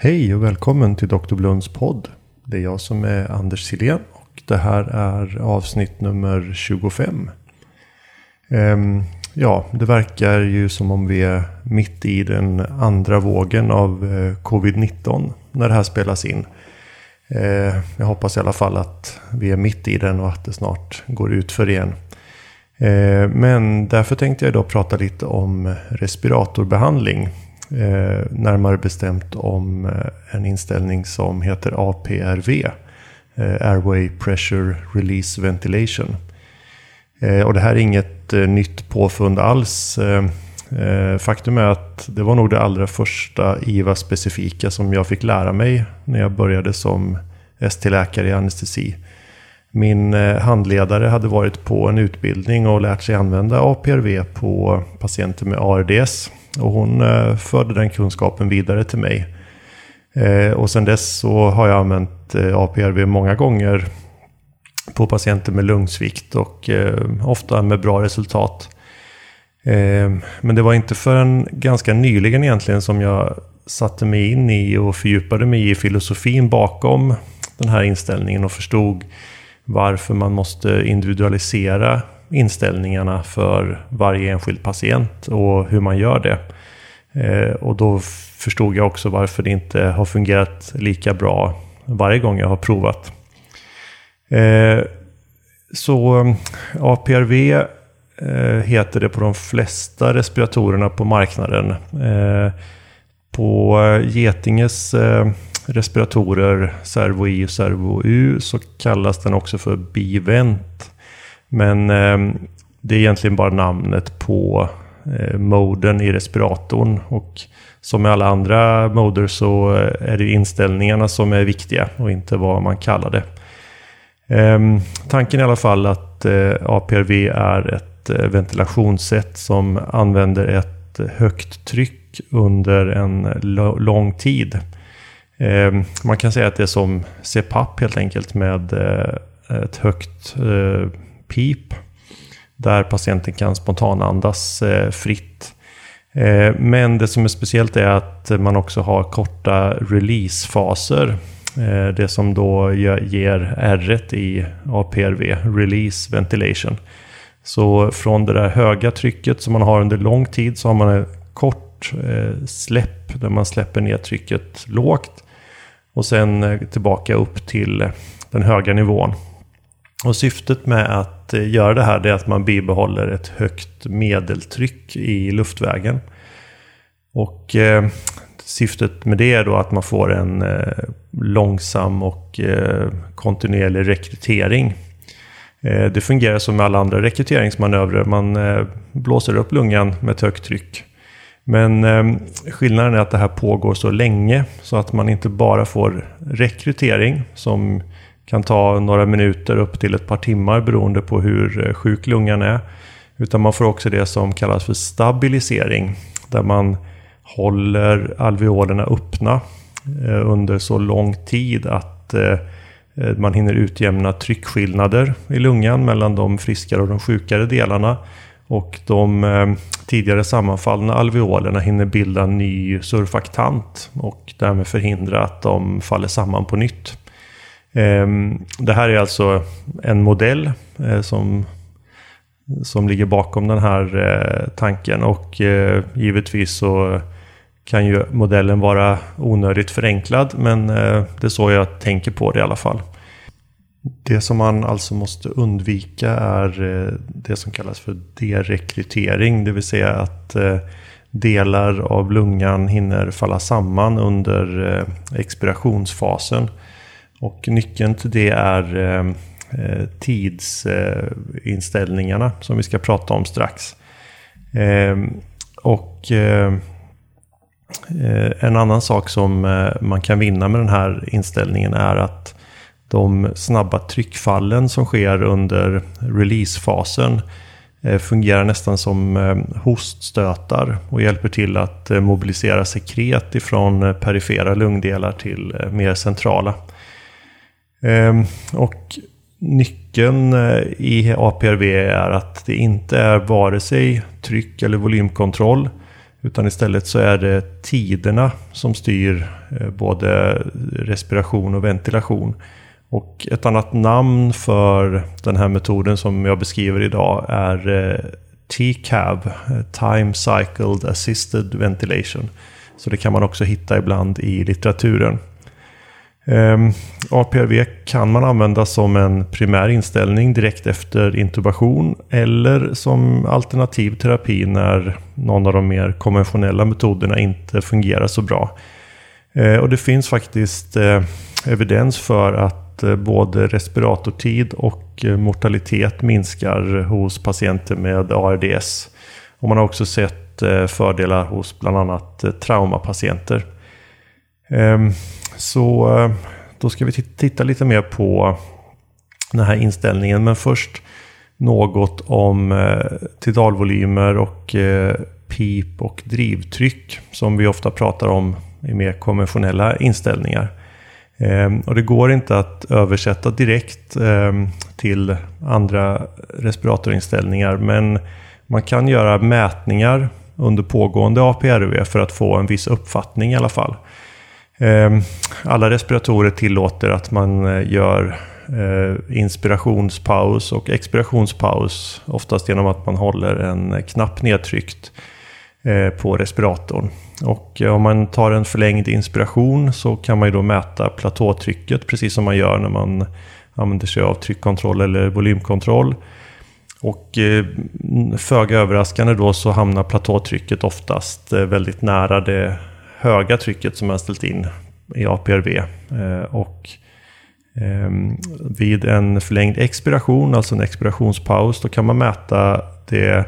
Hej och välkommen till Dr. Blunds podd. Det är jag som är Anders Silén och det här är avsnitt nummer 25. Ehm, ja, det verkar ju som om vi är mitt i den andra vågen av eh, covid-19 när det här spelas in. Ehm, jag hoppas i alla fall att vi är mitt i den och att det snart går ut för igen. Ehm, men därför tänkte jag idag prata lite om respiratorbehandling Eh, närmare bestämt om eh, en inställning som heter APRV. Eh, Airway Pressure Release Ventilation. Eh, och det här är inget eh, nytt påfund alls. Eh, eh faktum är att det var nog det allra första IVA-specifika som jag fick lära mig när jag började som ST-läkare i anestesi. Min eh, handledare hade varit på en utbildning och lärt sig använda APRV på patienter med ARDS. Och hon eh, förde den kunskapen vidare till mig. Eh, och sen dess så har jag använt eh, APRV många gånger på patienter med lungsvikt och eh, ofta med bra resultat. Eh, men det var inte förrän ganska nyligen egentligen som jag satte mig in i och fördjupade mig i filosofin bakom den här inställningen och förstod varför man måste individualisera inställningarna för varje enskild patient och hur man gör det. Eh, och då förstod jag också varför det inte har fungerat lika bra varje gång jag har provat. Eh, så eh, APRV heter det på de flesta respiratorerna på marknaden. På Getinges respiratorer Servo I och Servo U så kallas den också för Bivent. Men det är egentligen bara namnet på Eh, moden i respiratorn. Och som med alla andra moder så eh, är det inställningarna som är viktiga och inte vad man kallar det. Ehm, tanken i alla fall att eh, APRV är ett eh, ventilationssätt som använder ett högt tryck under en lång tid. Ehm, man kan säga att det är som CPAP helt enkelt med eh, ett högt eh, pip. Där patienten kan spontanandas eh, fritt. Eh, men det som är speciellt är att man också har korta releasefaser. Eh, det som då ger R i APRV, Release Ventilation. Så från det där höga trycket som man har under lång tid så har man ett kort släpp där man släpper ner trycket lågt. Och sen tillbaka upp till den höga nivån. Och syftet med att eh, göra det här är att man bibehåller ett högt medeltryck i luftvägen. Och eh, syftet med det är då att man får en eh, långsam och eh, kontinuerlig rekrytering. Eh, det fungerar som med alla andra rekryteringsmanövrer. Man eh, blåser upp lungan med ett högt tryck. Men skillnaden är att det här pågår så länge så att man inte bara får rekrytering som kan ta några minuter upp till ett par timmar beroende på hur eh, sjuk lungan är. Utan man får också det som kallas för stabilisering. Där man håller alveolerna öppna eh, under så lång tid att eh, man hinner utjämna tryckskillnader i lungan mellan de friskare och de sjukare delarna. Och de tidigare sammanfallna alveolerna hinner bilda en ny surfaktant och därmed förhindra att de faller samman på nytt. Ehm, det här är alltså en modell eh, som, som ligger bakom den här eh, tanken och eh, givetvis så kan ju modellen vara onödigt förenklad men det är så jag tänker på det i alla fall. Det som man alltså måste undvika är det som kallas för derekrytering, det vill säga att delar av lungan hinner falla samman under expirationsfasen. Och nyckeln till det är eh, eh tidsinställningarna eh, som vi ska prata om strax. Ehm, eh, och eh, en annan sak som eh, man kan vinna med den här inställningen är att de snabba tryckfallen som sker under releasefasen eh, fungerar nästan som hoststötar och hjälper till att mobilisera sekret ifrån perifera lungdelar till mer centrala. Ehm, och nyckeln eh, i APRV är att det inte är vare sig tryck eller volymkontroll Utan istället så är det tiderna som styr eh, både respiration och ventilation. Och ett annat namn för den här metoden som jag beskriver idag är eh, TCAV, Time Cycled Assisted Ventilation. Så det kan man också hitta ibland i litteraturen. Ehm, um, APRV kan man använda som en primär inställning direkt efter intubation eller som alternativ terapi när någon av de mer konventionella metoderna inte fungerar så bra. Uh, och det finns faktiskt uh, evidens för att uh, både respiratortid och eh, mortalitet minskar hos patienter med ARDS. Och man har också sett fördelar hos bland annat traumapatienter. Ehm, så eh, då ska vi titta lite mer på den här inställningen. Men först något om eh, tidalvolymer och eh, pip och drivtryck som vi ofta pratar om i mer konventionella inställningar. Ehm, och det går inte att översätta direkt ehm, till andra respiratorinställningar men man kan göra mätningar under pågående APRV för att få en viss uppfattning i alla fall. Ehm, alla respiratorer tillåter att man eh, gör eh, inspirationspaus och expirationspaus. Oftast genom att man håller en knapp nedtryckt eh, på respiratorn. Och om man tar en förlängd inspiration så kan man ju då mäta platåtrycket precis som man gör när man använder sig av tryckkontroll eller volymkontroll. Och föga överraskande då så hamnar platåtrycket oftast väldigt nära det höga trycket som man ställt in i APRV. Eh, och ehm, vid en förlängd expiration, alltså en expirationspaus, då kan man mäta det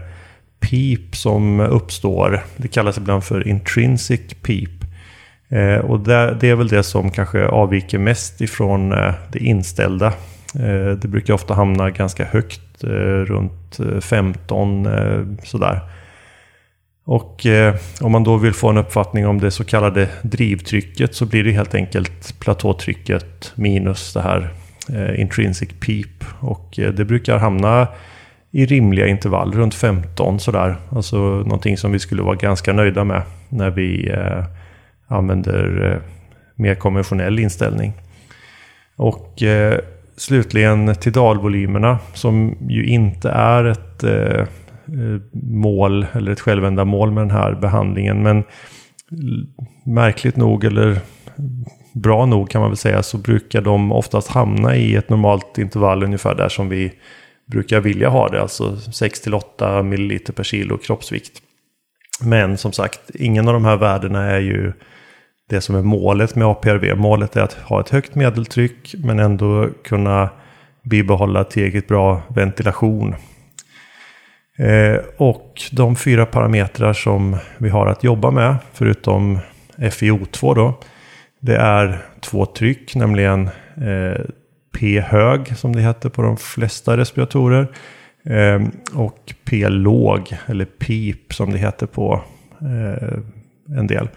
pip som uppstår. Det kallas ibland för intrinsic pip. Eh, och det, är väl det som kanske avviker mest ifrån eh, det inställda. det brukar ofta hamna ganska högt, runt 15 sådär. Och eh, om man då vill få en uppfattning om det så kallade drivtrycket så blir det helt enkelt platåtrycket minus det här eh, intrinsic peep. Och eh, det brukar hamna i rimliga intervall, runt 15 sådär. Alltså någonting som vi skulle vara ganska nöjda med när vi eh, använder eh, mer konventionell inställning. Och eh, slutligen tidalvolymerna som ju inte är ett Eh, Eh, mål eller ett självändamål med den här behandlingen. Men märkligt nog eller bra nog kan man väl säga så brukar de oftast hamna i ett normalt intervall ungefär där som vi brukar vilja ha det. Alltså 6-8 ml per kilo kroppsvikt. Men som sagt, ingen av de här värdena är ju det som är målet med APRV. Målet är att ha ett högt medeltryck men ändå kunna bibehålla tillräckligt bra ventilation Eh, och de fyra parametrar som vi har att jobba med, förutom FiO2 då, det är två tryck, nämligen eh, P hög som det heter på de flesta respiratorer. Eh, och P låg, eller PIP som det heter på eh, en del.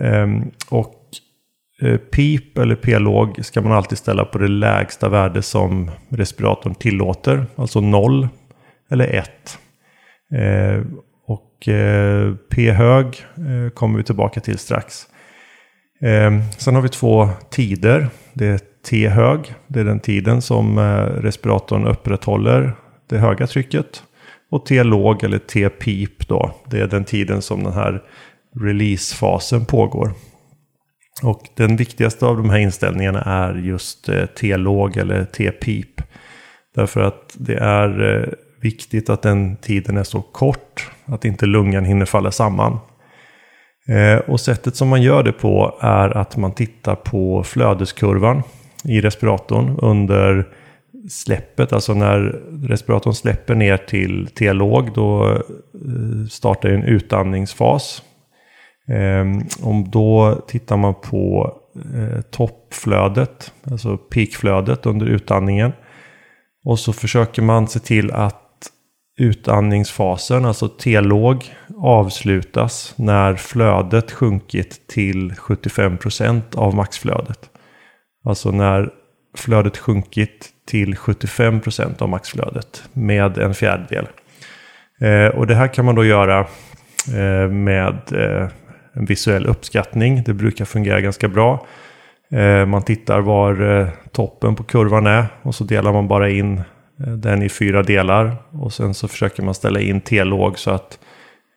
Eh, och eh, PIP eller P låg ska man alltid ställa på det lägsta värde som respiratorn tillåter, alltså noll eller 1. Eh, och eh, P-hög eh, kommer vi tillbaka till strax. Eh, sen har vi två tider. Det är T-hög, det är den tiden som eh, respiratorn upprätthåller det höga trycket. Och T-låg eller T-pip då, det är den tiden som den här releasefasen pågår. Och den viktigaste av de här inställningarna är just eh, T-låg eller T-pip. Därför att det är viktigt att den tiden är så kort att inte lungan hinner falla samman. Eh, och sättet som man gör det på är att man tittar på flödeskurvan i respiratorn under släppet, alltså när respiratorn släpper ner till T-låg då eh, startar en utandningsfas. Ehm, om då tittar man på eh, toppflödet, alltså peakflödet under utandningen. Och så försöker man se till att utandningsfasen, alltså T-låg, avslutas när flödet sjunkit till 75% av maxflödet. Alltså när flödet sjunkit till 75% av maxflödet med en fjärdedel. Eh, och det här kan man då göra eh, med eh, en visuell uppskattning. Det brukar fungera ganska bra. Eh, man tittar var eh, toppen på kurvan är och så delar man bara in Eh, den i fyra delar. Och sen så försöker man ställa in T-låg så att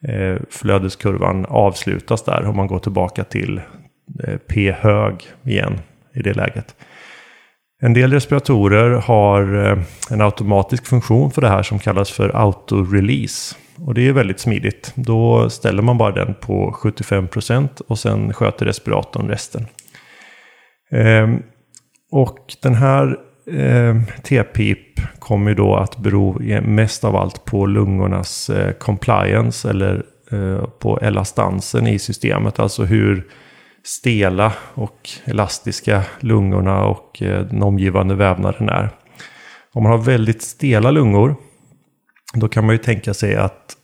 eh, flödeskurvan avslutas där Och man går tillbaka till eh, P-hög igen i det läget. En del respiratorer har en automatisk funktion för det här som kallas för auto-release. Och det är väldigt smidigt. Då ställer man bara den på 75% och sen sköter respiratorn resten. Ehm, och den här eh, T-pip kommer ju då att bero mest av allt på lungornas eh, compliance eller eh, på elastansen i systemet. Alltså hur stela och elastiska lungorna och eh, den omgivande vävnaden är. Om man har väldigt stela lungor då kan man ju tänka sig att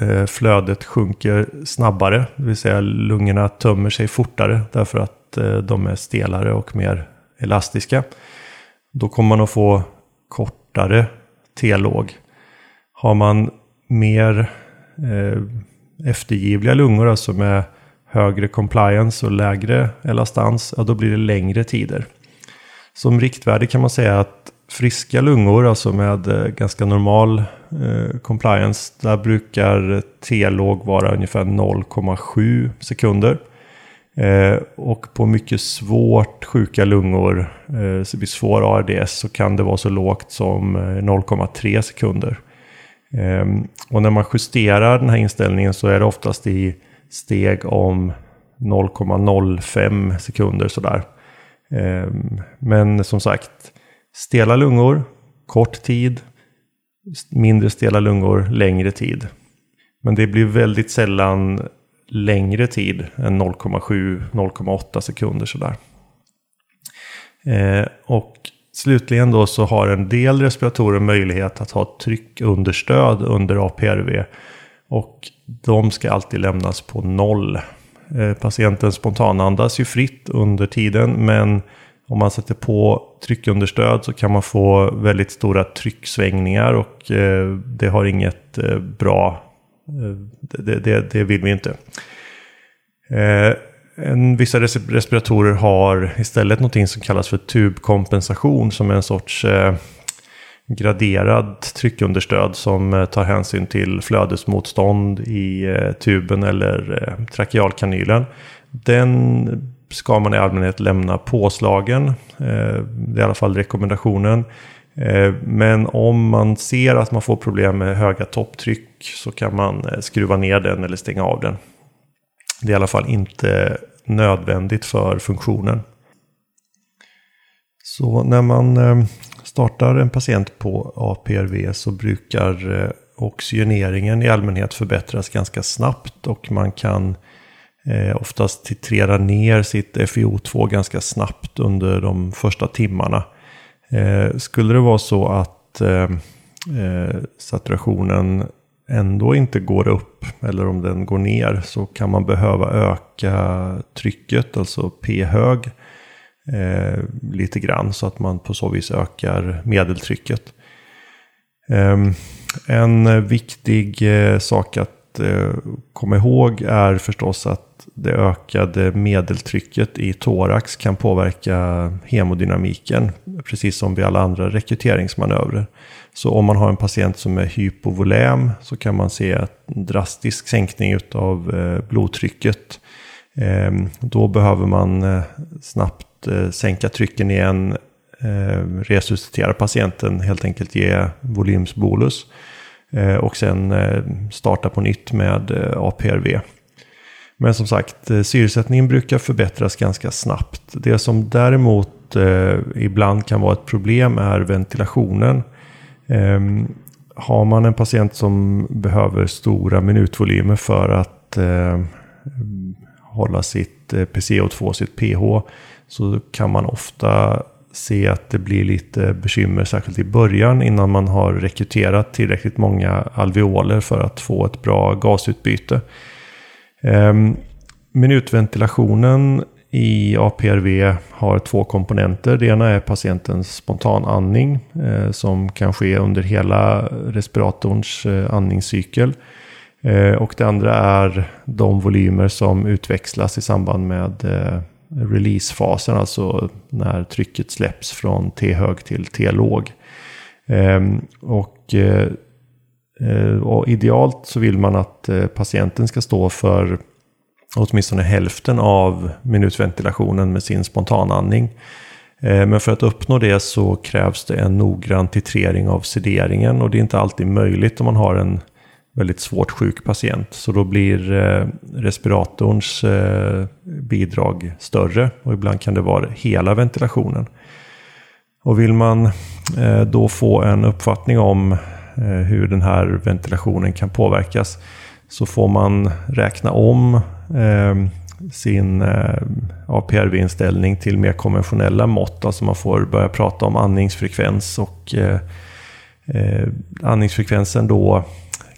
eh, flödet sjunker snabbare. Det vill säga lungorna tömmer sig fortare därför att eh, de är stelare och mer elastiska. Då kommer man att få kortare T-låg. Har man mer eh, eftergivliga lungor, alltså med högre compliance och lägre elastans, ja, då blir det längre tider. Som riktvärde kan man säga att friska lungor, alltså med eh, ganska normal eh, compliance, där brukar T-låg vara ungefär 0,7 sekunder. Eh, och på mycket svårt sjuka lungor, eh, vid svår ARDS, så kan det vara så lågt som eh, 0,3 sekunder. Eh, och när man justerar den här inställningen så är det oftast i steg om 0,05 sekunder sådär. Eh, men som sagt, stela lungor, kort tid, mindre stela lungor, längre tid. Men det blir väldigt sällan längre tid än 0,7-0,8 sekunder sådär. Eh, och slutligen då så har en del respiratorer möjlighet att ha tryckunderstöd under APRV. Och de ska alltid lämnas på noll. Eh, patienten spontanandas ju fritt under tiden men om man sätter på tryckunderstöd så kan man få väldigt stora trycksvängningar och eh, det har inget eh, bra Eh, det, det, det vill vi inte. Eh, en, vissa respiratorer har istället något som kallas för tubkompensation som är en sorts eh, graderad tryckunderstöd som eh, tar hänsyn till flödesmotstånd i eh, tuben eller eh, trakealkanylen. Den ska man i allmänhet lämna påslagen. Eh, det är i alla fall rekommendationen. Eh, men om man ser att man får problem med höga topptryck så kan man eh, skruva ner den eller stänga av den. Det är i alla fall inte nödvändigt för funktionen. Så när man eh, startar en patient på APRV så brukar oxygeneringen i allmänhet förbättras ganska snabbt och man kan oftast titrera ner sitt FiO2 ganska snabbt under de första timmarna. Eh, skulle det vara så att eh, eh, saturationen ändå inte går upp eller om den går ner så kan man behöva öka trycket, alltså P-hög, eh, lite grann så att man på så vis ökar medeltrycket. Eh, en viktig eh, sak att eh, komma ihåg är förstås att det ökade medeltrycket i thorax kan påverka hemodynamiken, precis som vid alla andra rekryteringsmanövrer. Så om man har en patient som är hypovolem så kan man se en drastisk sänkning av eh, blodtrycket. Ehm, då behöver man eh, snabbt eh, sänka trycken igen, resuscitera patienten, helt enkelt ge volymsbolus och sen starta på nytt med APRV. Men som sagt, eh, syresättningen brukar förbättras ganska snabbt. Det som däremot eh, ibland kan vara ett problem är ventilationen. Eh, har man en patient som behöver stora minutvolymer för att eh, hålla sitt eh, PCO2, sitt pH, så kan man ofta se att det blir lite bekymmer, särskilt i början innan man har rekryterat tillräckligt många alveoler för att få ett bra gasutbyte. Ehm, minutventilationen i APRV har två komponenter. Det ena är patientens spontanandning eh, som kan ske under hela respiratorns eh, andningscykel. Eh, och det andra är de volymer som utväxlas i samband med eh, releasefasen, alltså när trycket släpps från T-hög till T-låg. Ehm, och, eh, Eh, och idealt så vill man att eh, patienten ska stå för åtminstone hälften av minutventilationen med sin spontanandning. Eh, men för att uppnå det så krävs det en noggrann titrering av sederingen och det är inte alltid möjligt om man har en väldigt svårt sjuk patient. Så då blir respiratorns bidrag större och ibland kan det vara hela ventilationen. Och vill man då få en uppfattning om Eh, hur den här ventilationen kan påverkas så får man räkna om eh, sin eh, APRV-inställning till mer konventionella mått. Alltså man får börja prata om andningsfrekvens och andningsfrekvensen då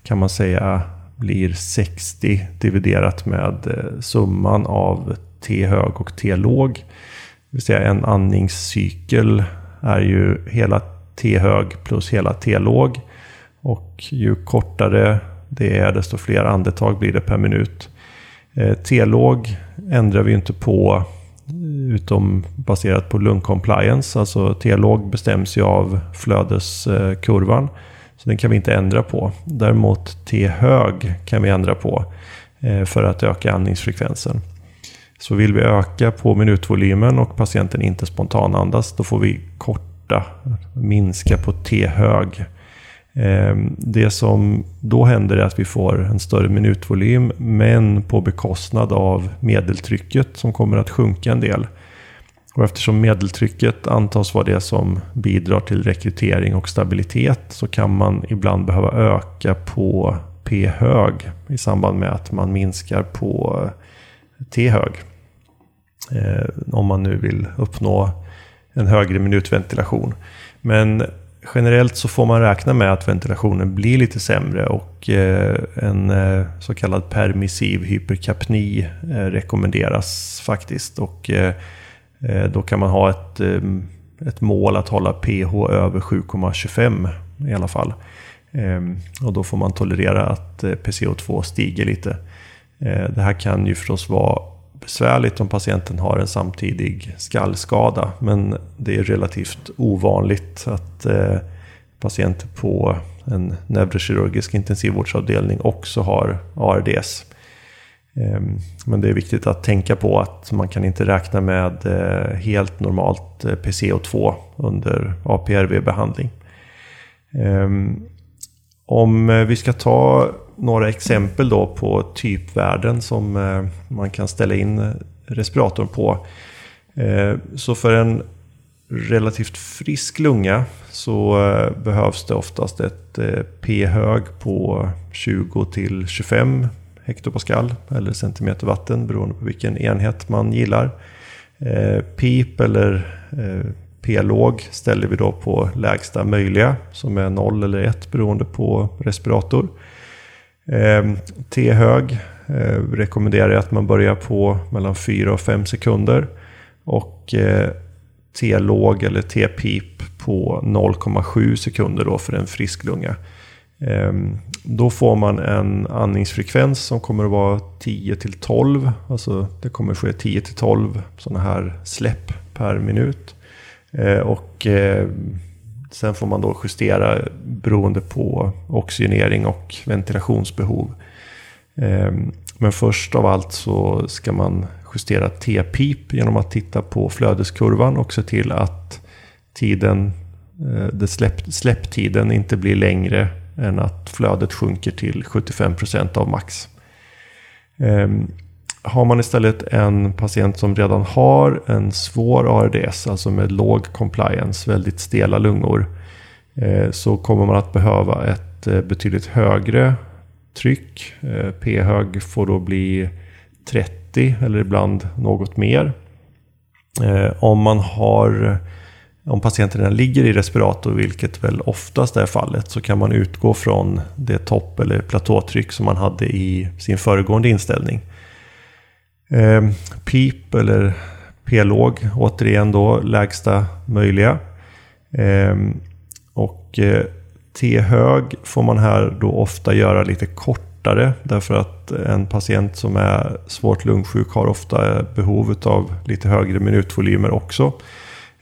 kan man säga blir 60 dividerat med summan av T hög och T låg. Det vill säga en andningscykel är ju hela T hög plus hela T låg. Och ju kortare det är desto fler andetag blir det per minut. Eh, T-låg ändrar vi inte på utom baserat på lungcompliance. Alltså T-låg bestäms ju av flödeskurvan. Så den kan vi inte ändra på. Däremot T-hög kan vi ändra på eh, för att öka andningsfrekvensen. Så vill vi öka på minutvolymen och patienten inte spontanandas, då får vi korta, minska på T-hög. Ehm, det som då händer är att vi får en större minutvolym, men på bekostnad av medeltrycket som kommer att sjunka en del. Och eftersom medeltrycket antas vara det som bidrar till rekrytering och stabilitet så kan man ibland behöva öka på P-hög i samband med att man minskar på T-hög. Ehm, om man nu vill uppnå en högre minutventilation. Men generellt så får man räkna med att ventilationen blir lite sämre och eh, en eh, så kallad permissiv hyperkapni eh, rekommenderas faktiskt. Och då kan man ha ett, ett mål att hålla pH över 7,25 i alla fall. Och då får man tolerera att PCO2 stiger lite. Det här kan ju förstås vara besvärligt om patienten har en samtidig skallskada. Men det är relativt ovanligt att eh, patienter på en neurokirurgisk intensivvårdsavdelning också har ARDS. Ehm, men det är viktigt att tänka på att man kan inte räkna med eh, helt normalt eh, PCO2 under APRV-behandling. Ehm, om vi ska ta några exempel då på typvärden som eh, man kan ställa in eh, respiratorn på. Eh, så för en relativt frisk lunga så behövs det oftast ett P-hög på 20 till 25 hektopascal eller centimeter vatten beroende på vilken enhet man gillar. Pip eller P-låg ställer vi då på lägsta möjliga som är 0 eller 1 beroende på respirator. Eh, T-hög eh, rekommenderar jag att man börjar på mellan 4 och 5 sekunder. Och eh, T-låg eller T-pip på 0,7 sekunder då för en frisk lunga. Ehm, då får man en andningsfrekvens som kommer att vara 10 till 12. Alltså det kommer ske 10 till 12 sådana här släpp per minut. Eh, och eh, sen får man då justera beroende på oxygenering och ventilationsbehov. Ehm, men först av allt så ska man justera T-pip genom att titta på flödeskurvan och se till att tiden, eh, det släpp, släpptiden inte blir längre än att flödet sjunker till 75% av max. Ehm, har man istället en patient som redan har en svår ARDS, alltså med låg compliance, väldigt stela lungor, eh, så kommer man att behöva ett eh, betydligt högre tryck. Eh, p-hög får då bli 30 eller ibland något mer. Om man har om patienten redan ligger i respirator, vilket väl oftast är fallet, så kan man utgå från det topp eller platåtryck som man hade i sin föregående inställning. Eh, PIP eller P-låg, återigen då lägsta möjliga. Eh, och eh, T-hög får man här då ofta göra lite kortare därför att en patient som är svårt lungsjuk har ofta behov av lite högre minutvolymer också.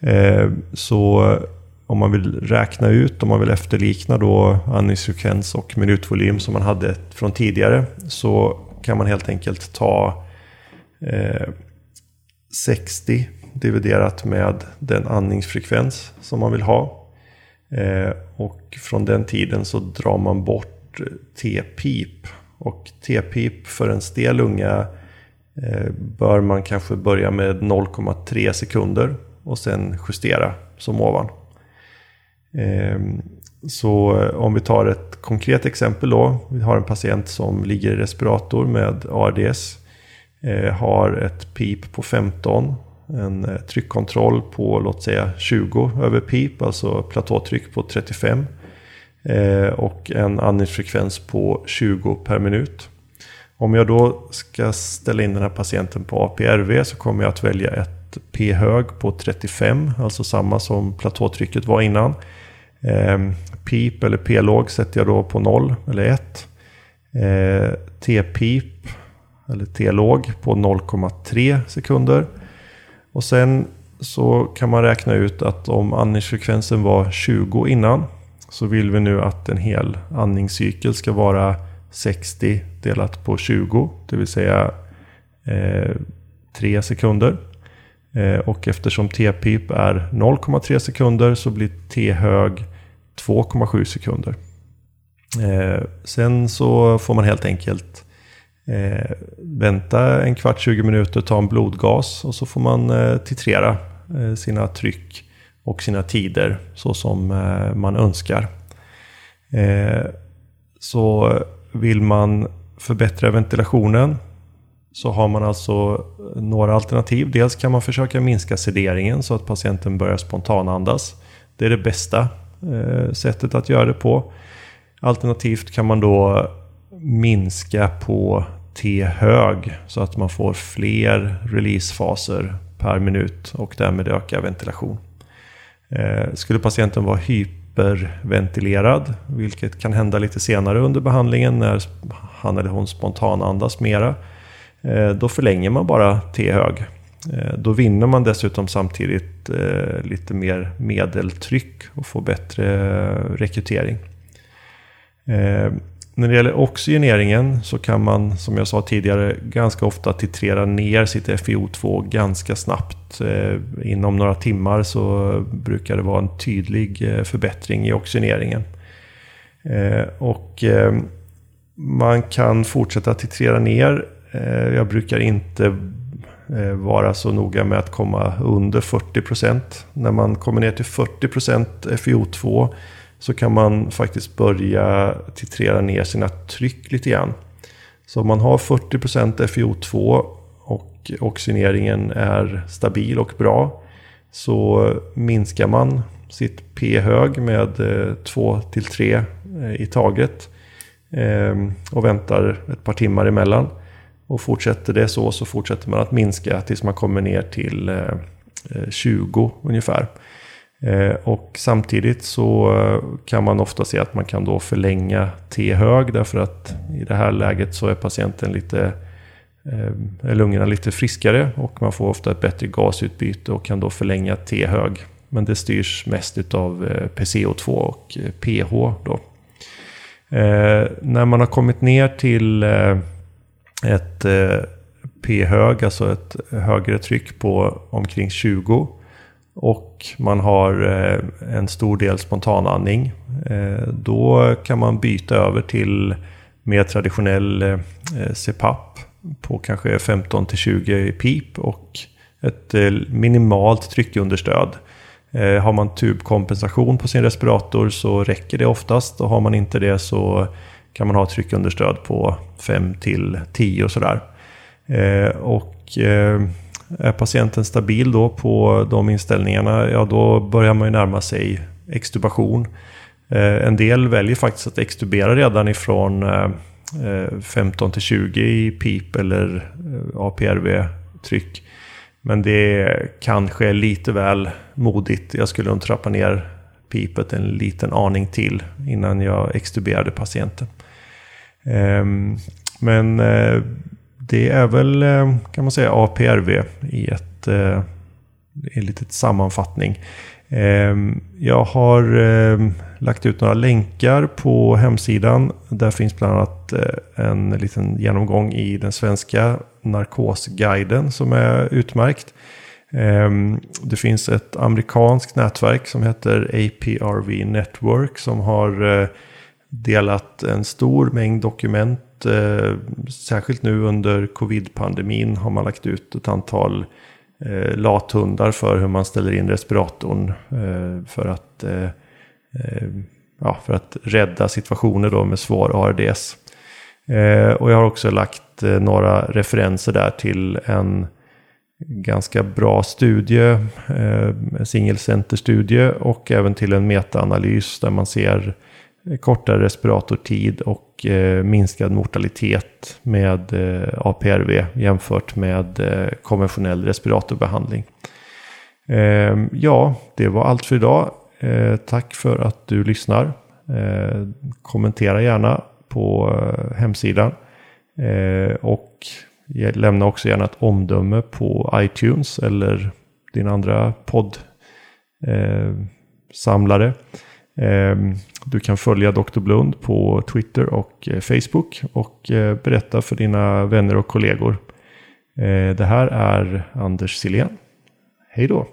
Eh, så om man vill räkna ut, om man vill efterlikna då andningsfrekvens och minutvolym som man hade från tidigare så kan man helt enkelt ta eh, 60 dividerat med den andningsfrekvens som man vill ha. Eh, och från den tiden så drar man bort T-pip. Och T-pip för en stel lunga eh, bör man kanske börja med 0,3 sekunder och sen justera som ovan. Ehm, så eh, om vi tar ett konkret exempel då. Vi har en patient som ligger i respirator med ARDS. Eh, har ett PIP på 15. En eh, tryckkontroll på låt säga 20 över PIP, alltså platåtryck på 35. Eh, och en andningsfrekvens på 20 per minut. Om jag då ska ställa in den här patienten på APRV så kommer jag att välja ett P-hög på 35, alltså samma som platåtrycket var innan. Ehm, pip eller p-låg sätter jag då på 0 eller 1. T-pip eller T-låg på 0,3 sekunder. Och sen så kan man räkna ut att om andningsfrekvensen var 20 innan så vill vi nu att en hel andningscykel ska vara 60 delat på 20, det vill säga eh, 3 sekunder. Eh, och eftersom T-pip är 0,3 sekunder så blir T-hög 2,7 sekunder. Eh, sen så får man helt enkelt eh, vänta en kvart, 20 minuter, ta en blodgas och så får man eh, titrera eh, sina tryck och sina tider så som eh, man önskar. Eh, så vill man förbättra ventilationen så har man alltså eh, några alternativ. Dels kan man försöka minska sederingen så att patienten börjar spontanandas. Det är det bästa eh, sättet att göra det på. Alternativt kan man då minska på T-hög så att man får fler releasefaser per minut och därmed öka ventilation. Eh, skulle patienten vara hyperventilerad, vilket kan hända lite senare under behandlingen när han eller hon spontanandas mera, eh, då förlänger man bara T-hög. Eh, då vinner man dessutom samtidigt lite mer medeltryck och får bättre rekrytering. När det gäller oxygeneringen så kan man, som jag sa tidigare, ganska ofta titrera ner sitt FiO2 ganska snabbt. Eh, inom några timmar så brukar det vara en tydlig eh, förbättring i oxygeneringen. Eh, och man kan fortsätta titrera ner. Jag brukar inte vara så noga med att komma under 40%. När man kommer ner till 40% FiO2 så kan man faktiskt börja titrera ner sina tryck lite grann. Så om man har 40% FiO2 och oxygeneringen är stabil och bra så minskar man sitt P-hög med eh, 2-3 eh, i taget ehm, och väntar ett par timmar emellan. Och fortsätter det så så fortsätter man att minska tills man kommer ner till eh, 20 ungefär. Eh, och samtidigt så eh, kan man ofta se att man kan då förlänga T-hög därför att i det här läget så är patienten lite eh, är lungorna lite friskare och man får ofta ett bättre gasutbyte och kan då förlänga T-hög. Men det styrs mest av PCO2 och PH. Då. när man har kommit ner till ett P-hög, alltså ett högre tryck på omkring 20 och man har eh, en stor del spontanandning. Eh, då kan man byta över till mer traditionell eh, CPAP på kanske 15 20 pip och ett minimalt tryckunderstöd. Har man tubkompensation på sin respirator så räcker det oftast och har man inte det så kan man ha tryckunderstöd på 5 till 10 och sådär. Och är patienten stabil då på de inställningarna, ja då börjar man ju närma sig extubation. Eh, en del väljer faktiskt att extubera redan ifrån eh, eh, 15 till 20 i PIP eller APRV-tryck. Men det kanske är lite väl modigt. Jag skulle nog trappa ner pipet en liten aning till innan jag extuberade patienten. Ehm, men det är väl, eh, kan man säga, APRV i ett, eh, i en liten sammanfattning. Ehm, jag har eh, lagt ut några länkar på hemsidan. Där finns bland annat en liten genomgång i den svenska narkosguiden som är utmärkt. Ehm, det finns ett amerikanskt nätverk som heter APRV Network som har delat en stor mängd dokument. Eh, särskilt nu under covid-pandemin har man lagt ut ett antal eh, lathundar för hur man ställer in respiratorn eh, för, att, eh, eh, ja, för att rädda situationer då med svår ARDS. Eh, och jag har också lagt eh, några referenser där till en ganska bra studie, eh, single center-studie och även till en metaanalys där man ser Eh, kortare respiratortid och eh, minskad mortalitet med eh, APRV jämfört med eh, konventionell respiratorbehandling. Ehm, ja, det var allt för idag. Eh, tack för att du lyssnar. Eh, kommentera gärna på eh, hemsidan. Eh, och lämna också gärna ett omdöme på iTunes eller din andra poddsamlare. Eh, samlare Ehm, du kan följa Dr. Blund på Twitter och eh, Facebook och eh, berätta för dina vänner och kollegor. Eh, det här är Anders Silén. Hej då!